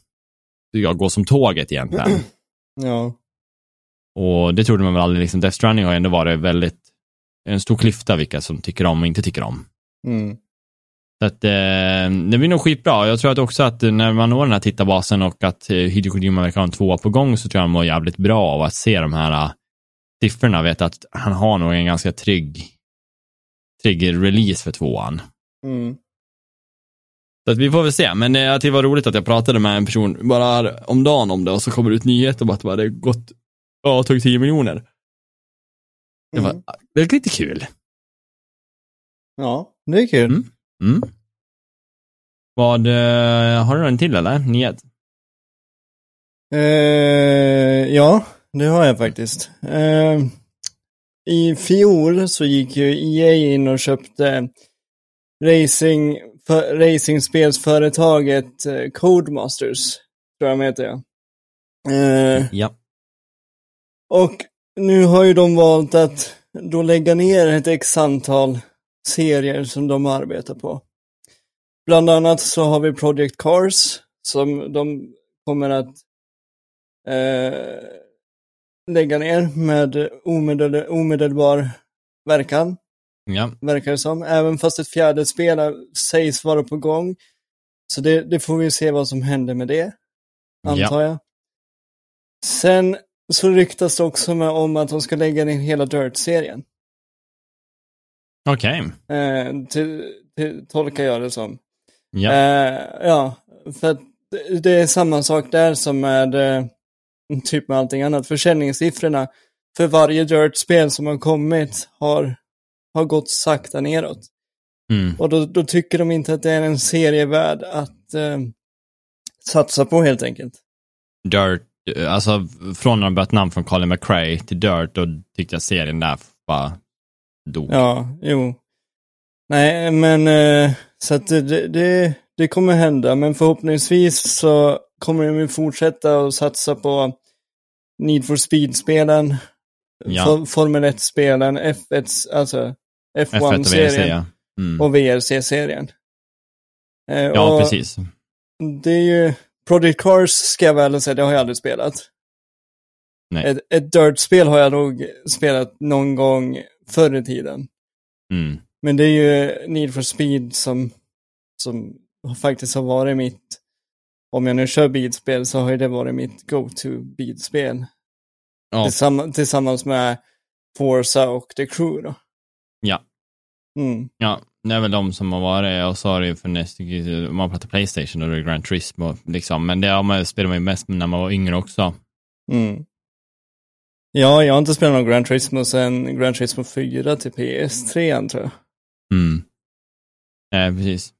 jag går som tåget egentligen. Ja. Och det trodde man väl aldrig, liksom Death Stranding har ändå varit väldigt, en stor klyfta vilka som tycker om och inte tycker om. Mm. Så att, eh, det blir nog skitbra. Jag tror att också att när man når den här tittarbasen och att eh, Hideo Kojima verkar ha en tvåa på gång så tror jag han mår jävligt bra av att se de här uh, siffrorna. Vet att han har nog en ganska trygg, trygg release för tvåan. Mm. Så att vi får väl se, men eh, jag det var roligt att jag pratade med en person bara om dagen om det och så kommer det ut nyheter om att det hade gått, ja, tagit 10 miljoner. Det var, Mm. det var lite kul. Ja, det är kul. Mm. Mm. Vad, eh, har du en till eller? Nyhet? Eh, ja, det har jag faktiskt. Eh, I fjol så gick ju EA in och köpte racing, för, racingspelsföretaget eh, Codemasters, tror jag de heter. Ja. Eh, Ja. och nu har ju de valt att då lägga ner ett x antal serier som de arbetar på. Bland annat så har vi Project Cars som de kommer att eh, lägga ner med omedel omedelbar verkan, Ja. verkar det som. Även fast ett fjärde spel sägs vara på gång. Så det, det får vi se vad som händer med det, antar jag. Sen så ryktas det också med om att de ska lägga ner hela Dirt-serien. Okej. Eh, till, till, tolkar jag det som. Ja. Eh, ja, för att det- det är samma sak där som med eh, typ med allting annat. Försäljningssiffrorna för varje Dirt-spel som har kommit har, har gått sakta neråt. Mm. Och då, då tycker de inte att det är en serie värd att eh, satsa på helt enkelt. Dirt, eh, alltså från när de bytte namn från Colin McRae till Dirt, då tyckte jag serien där bara dog. Ja, jo. Nej, men eh, så att det, det, det kommer hända, men förhoppningsvis så kommer de ju fortsätta att satsa på Need for Speed-spelen, Ja. For, Formel 1-spelen, F1, alltså F1 och F1-serien. Mm. och VRC-serien. Eh, Ja, och precis. Det är ju, Project Cars ska jag väl säga, det har jag aldrig spelat. Nej. Ett, ett Dirt-spel har jag nog spelat någon gång förr i tiden. Mm. Men det är ju Need for Speed som, som faktiskt har varit mitt, om jag nu kör bilspel så har ju det varit mitt go-to bilspel. Ja, Tillsammans, tillsammans med Forza och The Crew då. ja. Mm. Ja, det är väl de som har varit, och så har det ju funnits, om man pratar Playstation, det Grand Turismo, liksom. Men det har man, spelar man ju mest när man var yngre också. Mm. Ja, jag har inte spelat någon Grand Turismo sedan Grand Turismo 4 till PS3 tror jag. Mm. Nej, precis.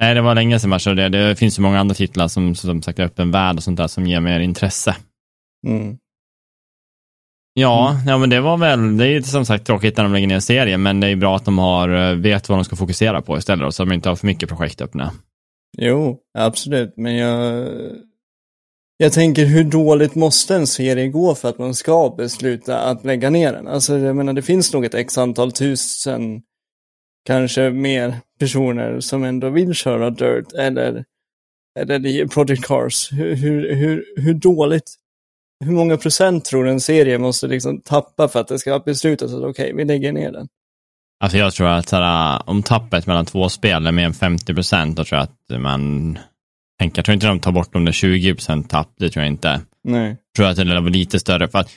Nej, det var länge sedan man körde det. Det finns ju många andra titlar som, som sagt, öppen värld och sånt där som ger mer intresse. Mm. Ja, ja, men det var väl, det är ju som sagt tråkigt när de lägger ner serien, men det är ju bra att de har, eh, vet vad de ska fokusera på istället, så att de inte har för mycket projekt öppna. Jo, absolut, men jag... Jag tänker hur dåligt måste en serie gå för att man ska besluta att lägga ner den? Alltså, jag menar, det finns nog ett x antal tusen, kanske mer personer som ändå vill köra Dirt eller, eller Project Cars. Hur, hur, hur, hur dåligt, hur många procent tror du en serie måste liksom tappa för att det ska beslutas att okej, vi lägger ner den? Alltså jag tror att såhär, om tappet mellan två spel är mer än 50 procent, då tror jag att man tänker, jag tror inte de tar bort de där 20 procent tapp, det tror jag inte. Nej. Jag tror att det var lite större, för att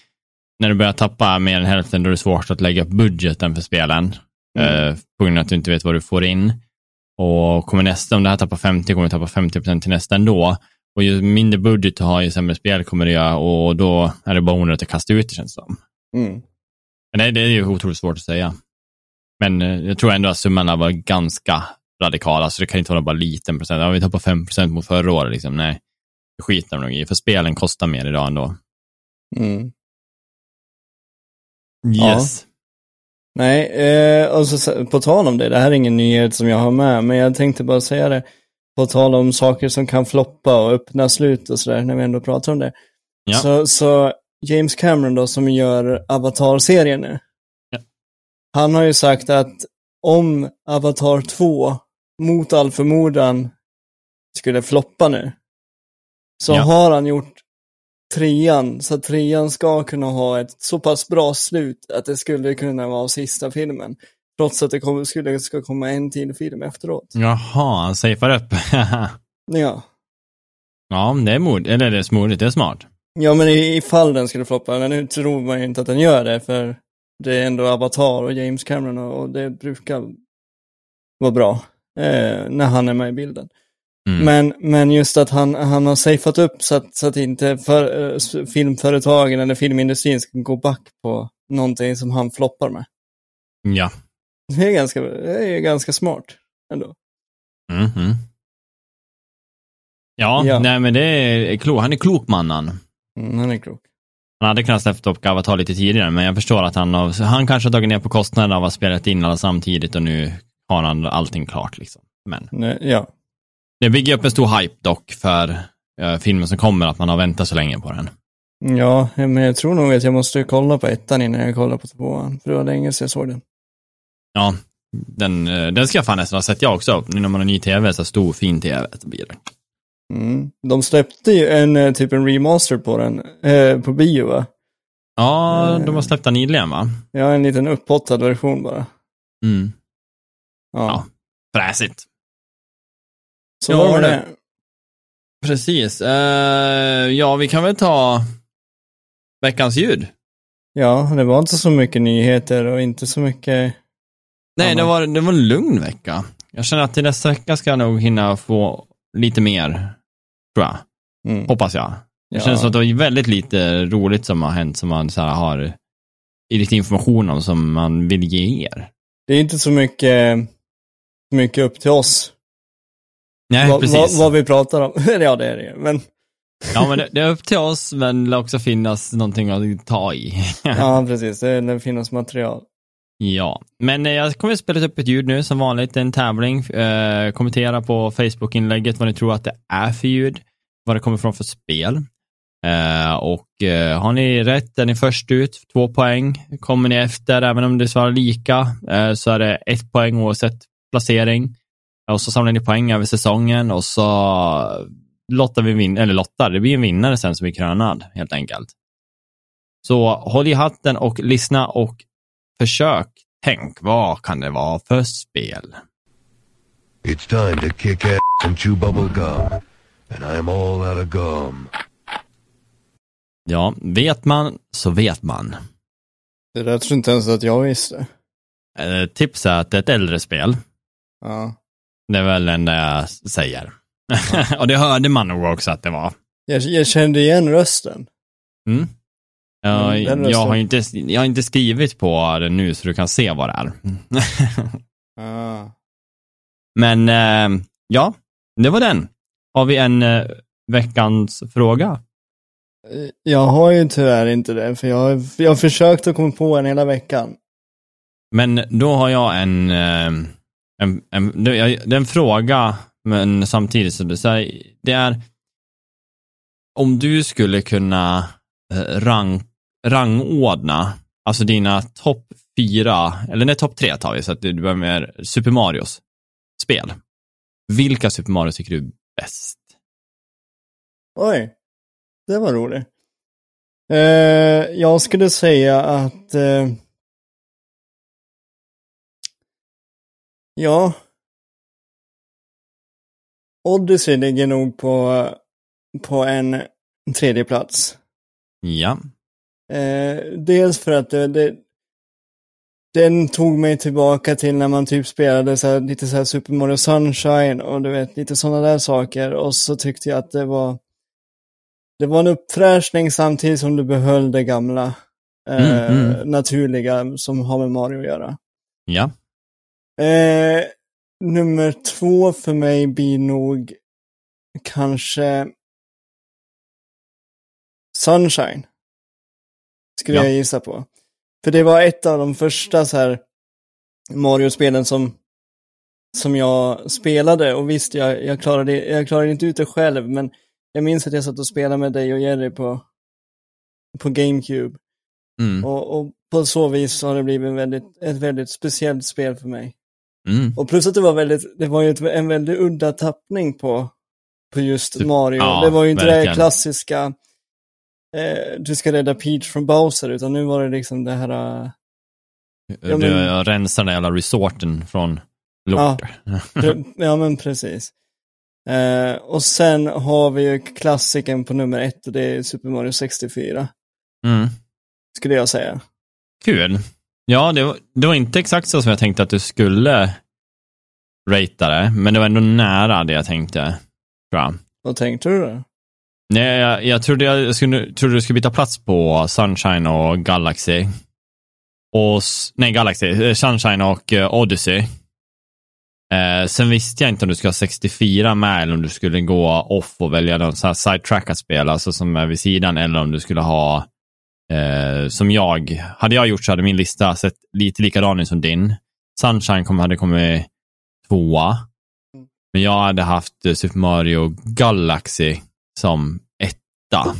när du börjar tappa mer än hälften, då är det svårt att lägga upp budgeten för spelen. Mm. Eh, på grund av att du inte vet vad du får in. Och kommer nästa, om det här tappar 50, kommer du tappa 50 procent till nästa ändå. Och ju mindre budget du har, ju sämre spel kommer du göra och då är det bara onödigt att kasta ut det känns det som. Mm. Men det, det är ju otroligt svårt att säga. Men eh, jag tror ändå att summan var ganska radikala, så det kan inte vara bara liten procent. Ja, vi tappar 5 procent mot förra året, liksom. nej. Det skiter de nog i, för spelen kostar mer idag ändå. Mm. Ja. Yes. Nej, eh, och så, på tal om det, det här är ingen nyhet som jag har med, men jag tänkte bara säga det. På tal om saker som kan floppa och öppna slut och sådär, när vi ändå pratar om det. Ja. Så, så James Cameron då, som gör Avatar-serien nu. Ja. Han har ju sagt att om Avatar 2, mot all förmodan, skulle floppa nu, så Ja. har han gjort trean, så att trean ska kunna ha ett så pass bra slut att det skulle kunna vara sista filmen. Trots att det kommer, skulle ska komma en till film efteråt. Jaha, han safear upp. Ja. ja, det är mod, eller det är smodigt, det är smart. Ja, men i- ifall den skulle floppa, men nu tror man ju inte att den gör det, för det är ändå Avatar och James Cameron och, det brukar vara bra eh, när han är med i bilden. Mm. Men, men just att han, han har safeat upp så att, så att inte för, eh, filmföretagen eller filmindustrin ska gå back på någonting som han floppar med. Ja. Det är ganska, det är ganska smart ändå. Mhm. Ja, Ja. nej men det är klok. Han är klok mannen. Mm, han är klok. Han hade kunnat släppt upp Avatar lite tidigare, men jag förstår att han har, han kanske har tagit ner på kostnaden av att ha spelat in alla samtidigt och nu har han allting klart liksom. Men Nej, ja. det bygger upp en stor hype dock för eh, filmen som kommer, att man har väntat så länge på den. Ja, men jag tror nog att jag måste kolla på ettan innan jag kollar på tvåan. För det var länge sedan jag såg den. Ja, den, eh, den ska jag fan nästan ha sett jag också. Nu när man har ny tv, så stor fin tv, så blir det. Mm. De släppte ju en eh, typ en remaster på den, eh, på bio va? Ja, de har släppt den nyligen va? Ja, en liten upphottad version bara. Mm. Ja. Ja. Fräsigt. Så Ja, var det. det- Precis. Eh, ja, vi kan väl ta veckans ljud. Ja, det var inte så mycket nyheter och inte så mycket... Nej, det var, det var en lugn vecka. Jag känner att till nästa vecka ska jag nog hinna få lite mer, tror jag. Mm. Hoppas jag. Det Ja. känns som att det var väldigt lite roligt som har hänt som man så här har lite information om som man vill ge er. Det är inte så mycket, mycket upp till oss. Nej, vad, precis. vad, vad vi pratar om. ja, det är det Men Ja, men det, det är upp till oss, men det också finnas någonting att ta i. ja, precis. Det lär finnas material. Ja, men eh, jag kommer att spela upp ett ljud nu som vanligt, en tävling. Eh, kommentera på Facebook-inlägget vad ni tror att det är för ljud, vad det kommer från för spel. Eh, och eh, har ni rätt är ni först ut, två poäng. Kommer ni efter, även om det svarar lika, eh, så är det ett poäng oavsett placering. Och så samlar ni poäng över säsongen och så lottar vi vin eller lottar, det blir en vinnare sen som blir krönad helt enkelt. Så håll i hatten och lyssna och försök. Tänk, vad kan det vara för spel? It's time to kick ass and chew bubble gum. And I'm all out of gum. Ja, vet man så vet man. Det där tror inte ens att jag visste. Eh, tips är att det är ett äldre spel. Ja. Det är väl det enda jag säger. och det hörde man nog också att det var. Jag, jag kände igen rösten. Mm. Ja, Mm, den jag, har inte, jag har inte skrivit på det nu så du kan se vad det är. Ah. Men eh, ja, det var den. Har vi en eh, veckans fråga? Jag har ju tyvärr inte det, för jag, har- jag har försökt att komma på en hela veckan. Men då har jag en, eh, en, en, det är en fråga, men samtidigt så det är om du skulle kunna Eh, rang, rangordna, alltså dina topp fyra, eller nej, topp tre tar vi, så att du börjar med Super Marios spel. Vilka Super Mario tycker du är bäst? Oj, det var roligt. Eh, jag skulle säga att... Eh, ja. Odyssey ligger nog på, på en tredje plats. Ja, Eh, dels för att det, det, den tog mig tillbaka till när man typ spelade så här, lite så här Super Mario Sunshine och du vet lite sådana där saker. Och så tyckte jag att det var det var en uppfräschning samtidigt som du behöll det gamla eh, Mm, mm. naturliga som har med Mario att göra. ja, Eh, nummer två för mig blir nog kanske Sunshine. Skulle Ja. jag gissa på. För det var ett av de första så här Mario-spelen som, som jag spelade och visst, jag, jag, klarade, jag klarade inte ut det själv, men jag minns att jag satt och spelade med dig och Jerry på, på GameCube. mm, Och, och på så vis har det blivit en väldigt, ett väldigt speciellt spel för mig. mm. Och plus att det var väldigt, det var ju ett, en väldigt udda tappning på, på just Typ- Mario. ja, det var ju inte det verkligen. här klassiska, eh, du ska rädda Peach från Bowser, utan nu var det liksom det här, eh, Ja, du men- rensar den jävla resorten från Ja. lort. pre, ja men precis. Eh, och sen har vi ju klassiken på nummer ett och det är Super Mario 64, Mm. skulle jag säga. Kul. Ja, det var, det var inte exakt så som jag tänkte att du skulle ratea det, men det var ändå nära det jag tänkte, jag. Vad tänkte du då? Nej, jag, jag trodde jag skulle, trodde du skulle byta plats på Sunshine och Galaxy. Och, nej, Galaxy, eh, Sunshine och eh, Odyssey. Eh, sen visste jag inte om du skulle ha 64 med eller om du skulle gå off och välja någon sån här att spela, alltså som är vid sidan, eller om du skulle ha eh, som jag. Hade jag gjort så hade min lista sett lite likadan ut som din. Sunshine kom, hade kommit tvåa. Men jag hade haft eh, Super Mario Galaxy som etta.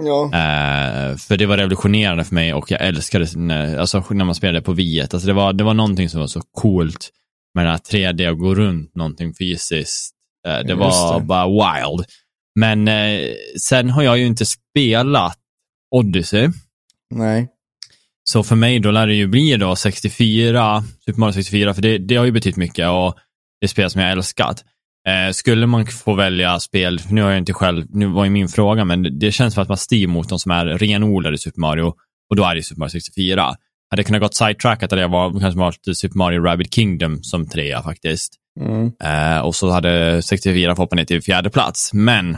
Ja. Eh, för det var revolutionerande för mig och jag älskade när, alltså, när man spelade på Viet. Alltså, det, var, det var någonting som var så coolt med den här 3D och gå runt någonting fysiskt. Eh, det Just var det. bara wild. Men eh, sen har jag ju inte spelat Odyssey. Nej. Så för mig då lär det ju bli då 64, Super Mario 64, för det, det har ju betytt mycket och det är spel som jag älskat. Eh, skulle man få välja spel, nu har jag inte själv, nu var ju min fråga, men det, känns som att man styr mot de som är renodlade Super Mario och då är det Super Mario 64. Hade jag kunnat gått sidetrackat hade jag var, kanske valt Super Mario Rabbit Kingdom som trea faktiskt. Mm. Eh, och så hade 64 fått ner till fjärde plats. Men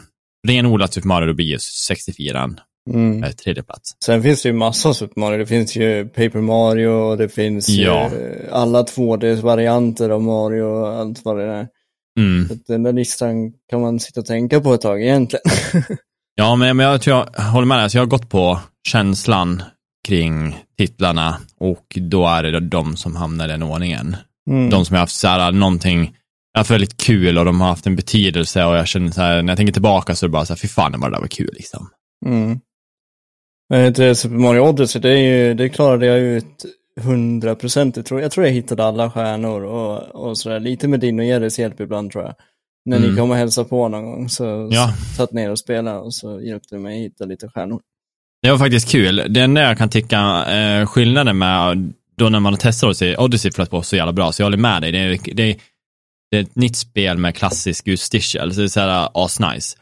renodlat Super Mario då blir ju 64 Mm. eh, tredje plats. Sen finns det ju massa Super Mario. Det finns ju Paper Mario och det finns Ja. alla 2D-varianter av Mario och allt vad det är. Mm. Så att den där listan kan man sitta och tänka på ett tag egentligen. Ja, men, men jag tror jag håller med dig. Alltså, jag har gått på känslan kring titlarna och då är det de som hamnar i den ordningen. Mm. De som har haft så här, någonting, jag har haft väldigt kul och de har haft en betydelse och jag känner så här, när jag tänker tillbaka så är det bara så här, fy fan vad det där var kul liksom. Mm. Det, Super Mario Odyssey, det, är ju, det klarade jag ut 100% jag tror, jag tror jag hittade alla stjärnor och, och sådär, lite med din och Jerrys hjälp ibland tror jag. När Mm. ni kom och hälsade på någon gång så Ja. satt ner och spelade och så hjälpte du mig hitta lite stjärnor. Det var faktiskt kul. Det enda jag kan tycka eh, skillnaden med då när man testar Odyssey, Odyssey flöt på så jävla bra, så jag håller med dig. Det är, det är, det är ett nytt spel med klassisk utstyrsel, så det är så här asnice.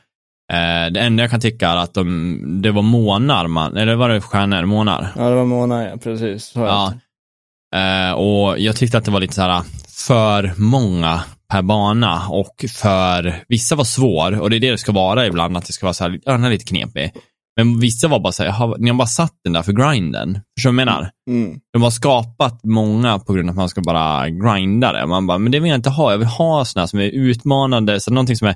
Eh, det enda jag kan tycka är att de, det var månar man, eller var det stjärnor, månar? Ja, det var Mona, ja, precis. Ja. Eh, och jag tyckte att det var lite så här för många per bana och för vissa var svår och det är det det ska vara ibland, att det ska vara så här, ja, den är lite knepig. Men vissa var bara så här, ni har bara satt den där för grinden. Förstår du vad jag menar? Mm. De har skapat många på grund av att man ska bara grinda det. Man bara, men det vill jag inte ha. Jag vill ha sådana som är utmanande, så någonting som är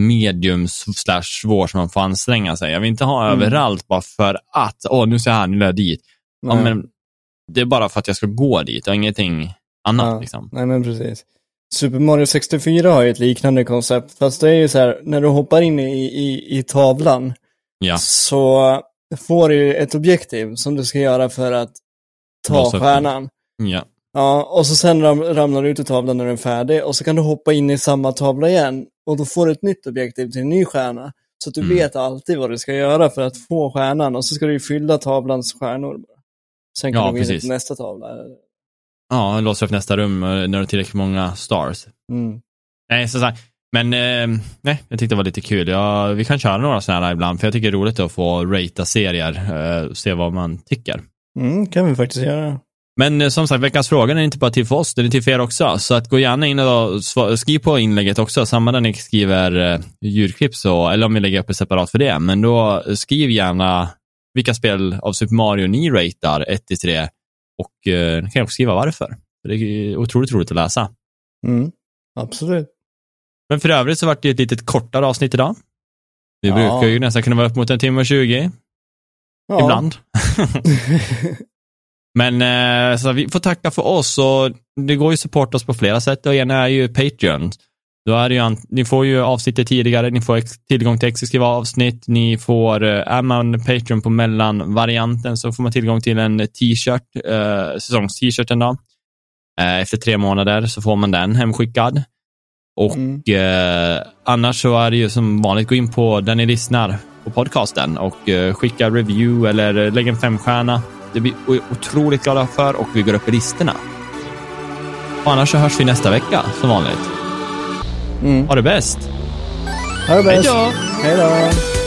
medium slash svår som man får anstränga sig. Jag vill inte ha Mm. överallt bara för att, åh nu ser jag här, nu är jag dit. Ja, men det är bara för att jag ska gå dit och ingenting annat. Ja. Liksom. Nej men precis. Super Mario 64 har ju ett liknande koncept, fast det är ju så här, när du hoppar in i, i, i tavlan Ja. så får du ju ett objektiv som du ska göra för att ta stjärnan. Ja. Ja, och så sen ram, ramlar du ut ur tavlan när den är färdig och så kan du hoppa in i samma tavla igen och då får du ett nytt objektiv till en ny stjärna. Så att du Mm. vet alltid vad du ska göra för att få stjärnan och så ska du ju fylla tavlans stjärnor. bara. Sen kan Ja, du gå vidare precis. till nästa tavla. ja, låser upp nästa rum eh, när du har tillräckligt många stars. Mm. Nej, så, så men eh, nej, jag tyckte det var lite kul. Ja, vi kan köra några sådana här ibland, för jag tycker det är roligt att få ratea serier, eh, se vad man tycker. Mm, kan vi faktiskt göra. Men eh, som sagt, veckans fråga är inte bara till för oss, den är till för er också. Så att gå gärna in och skriv på inlägget också, samma där ni skriver eh, ljudklipp, så, eller om vi lägger upp det separat för det. Men då eh, skriv gärna vilka spel av Super Mario ni ratear 1-3 och eh, kan också skriva varför. För Det är otroligt roligt att läsa. Mm, absolut. Men för övrigt så vart det ett litet kortare avsnitt idag. Vi Ja. brukar ju nästan kunna vara upp mot en timme och 20 Ja. ibland. Men eh, så vi får tacka för oss och det går ju att supporta oss på flera sätt och ena är ju Patreon. Då är det ju, ni får ju avsnittet tidigare, ni får tillgång till exklusiva avsnitt, ni får, eh, är man Patreon på mellanvarianten så får man tillgång till en t-shirt, eh, säsongs-t-shirten då. Eh, efter tre månader så får man den hemskickad. Och Mm. eh, annars så är det ju som vanligt, gå in på där ni lyssnar på podcasten och eh, skicka review eller lägg en femstjärna. Det blir vi otroligt glada för och vi går upp i listorna. Och annars så hörs vi nästa vecka som vanligt. Mm. Ha det bäst! Ha det bäst. då! Hej då.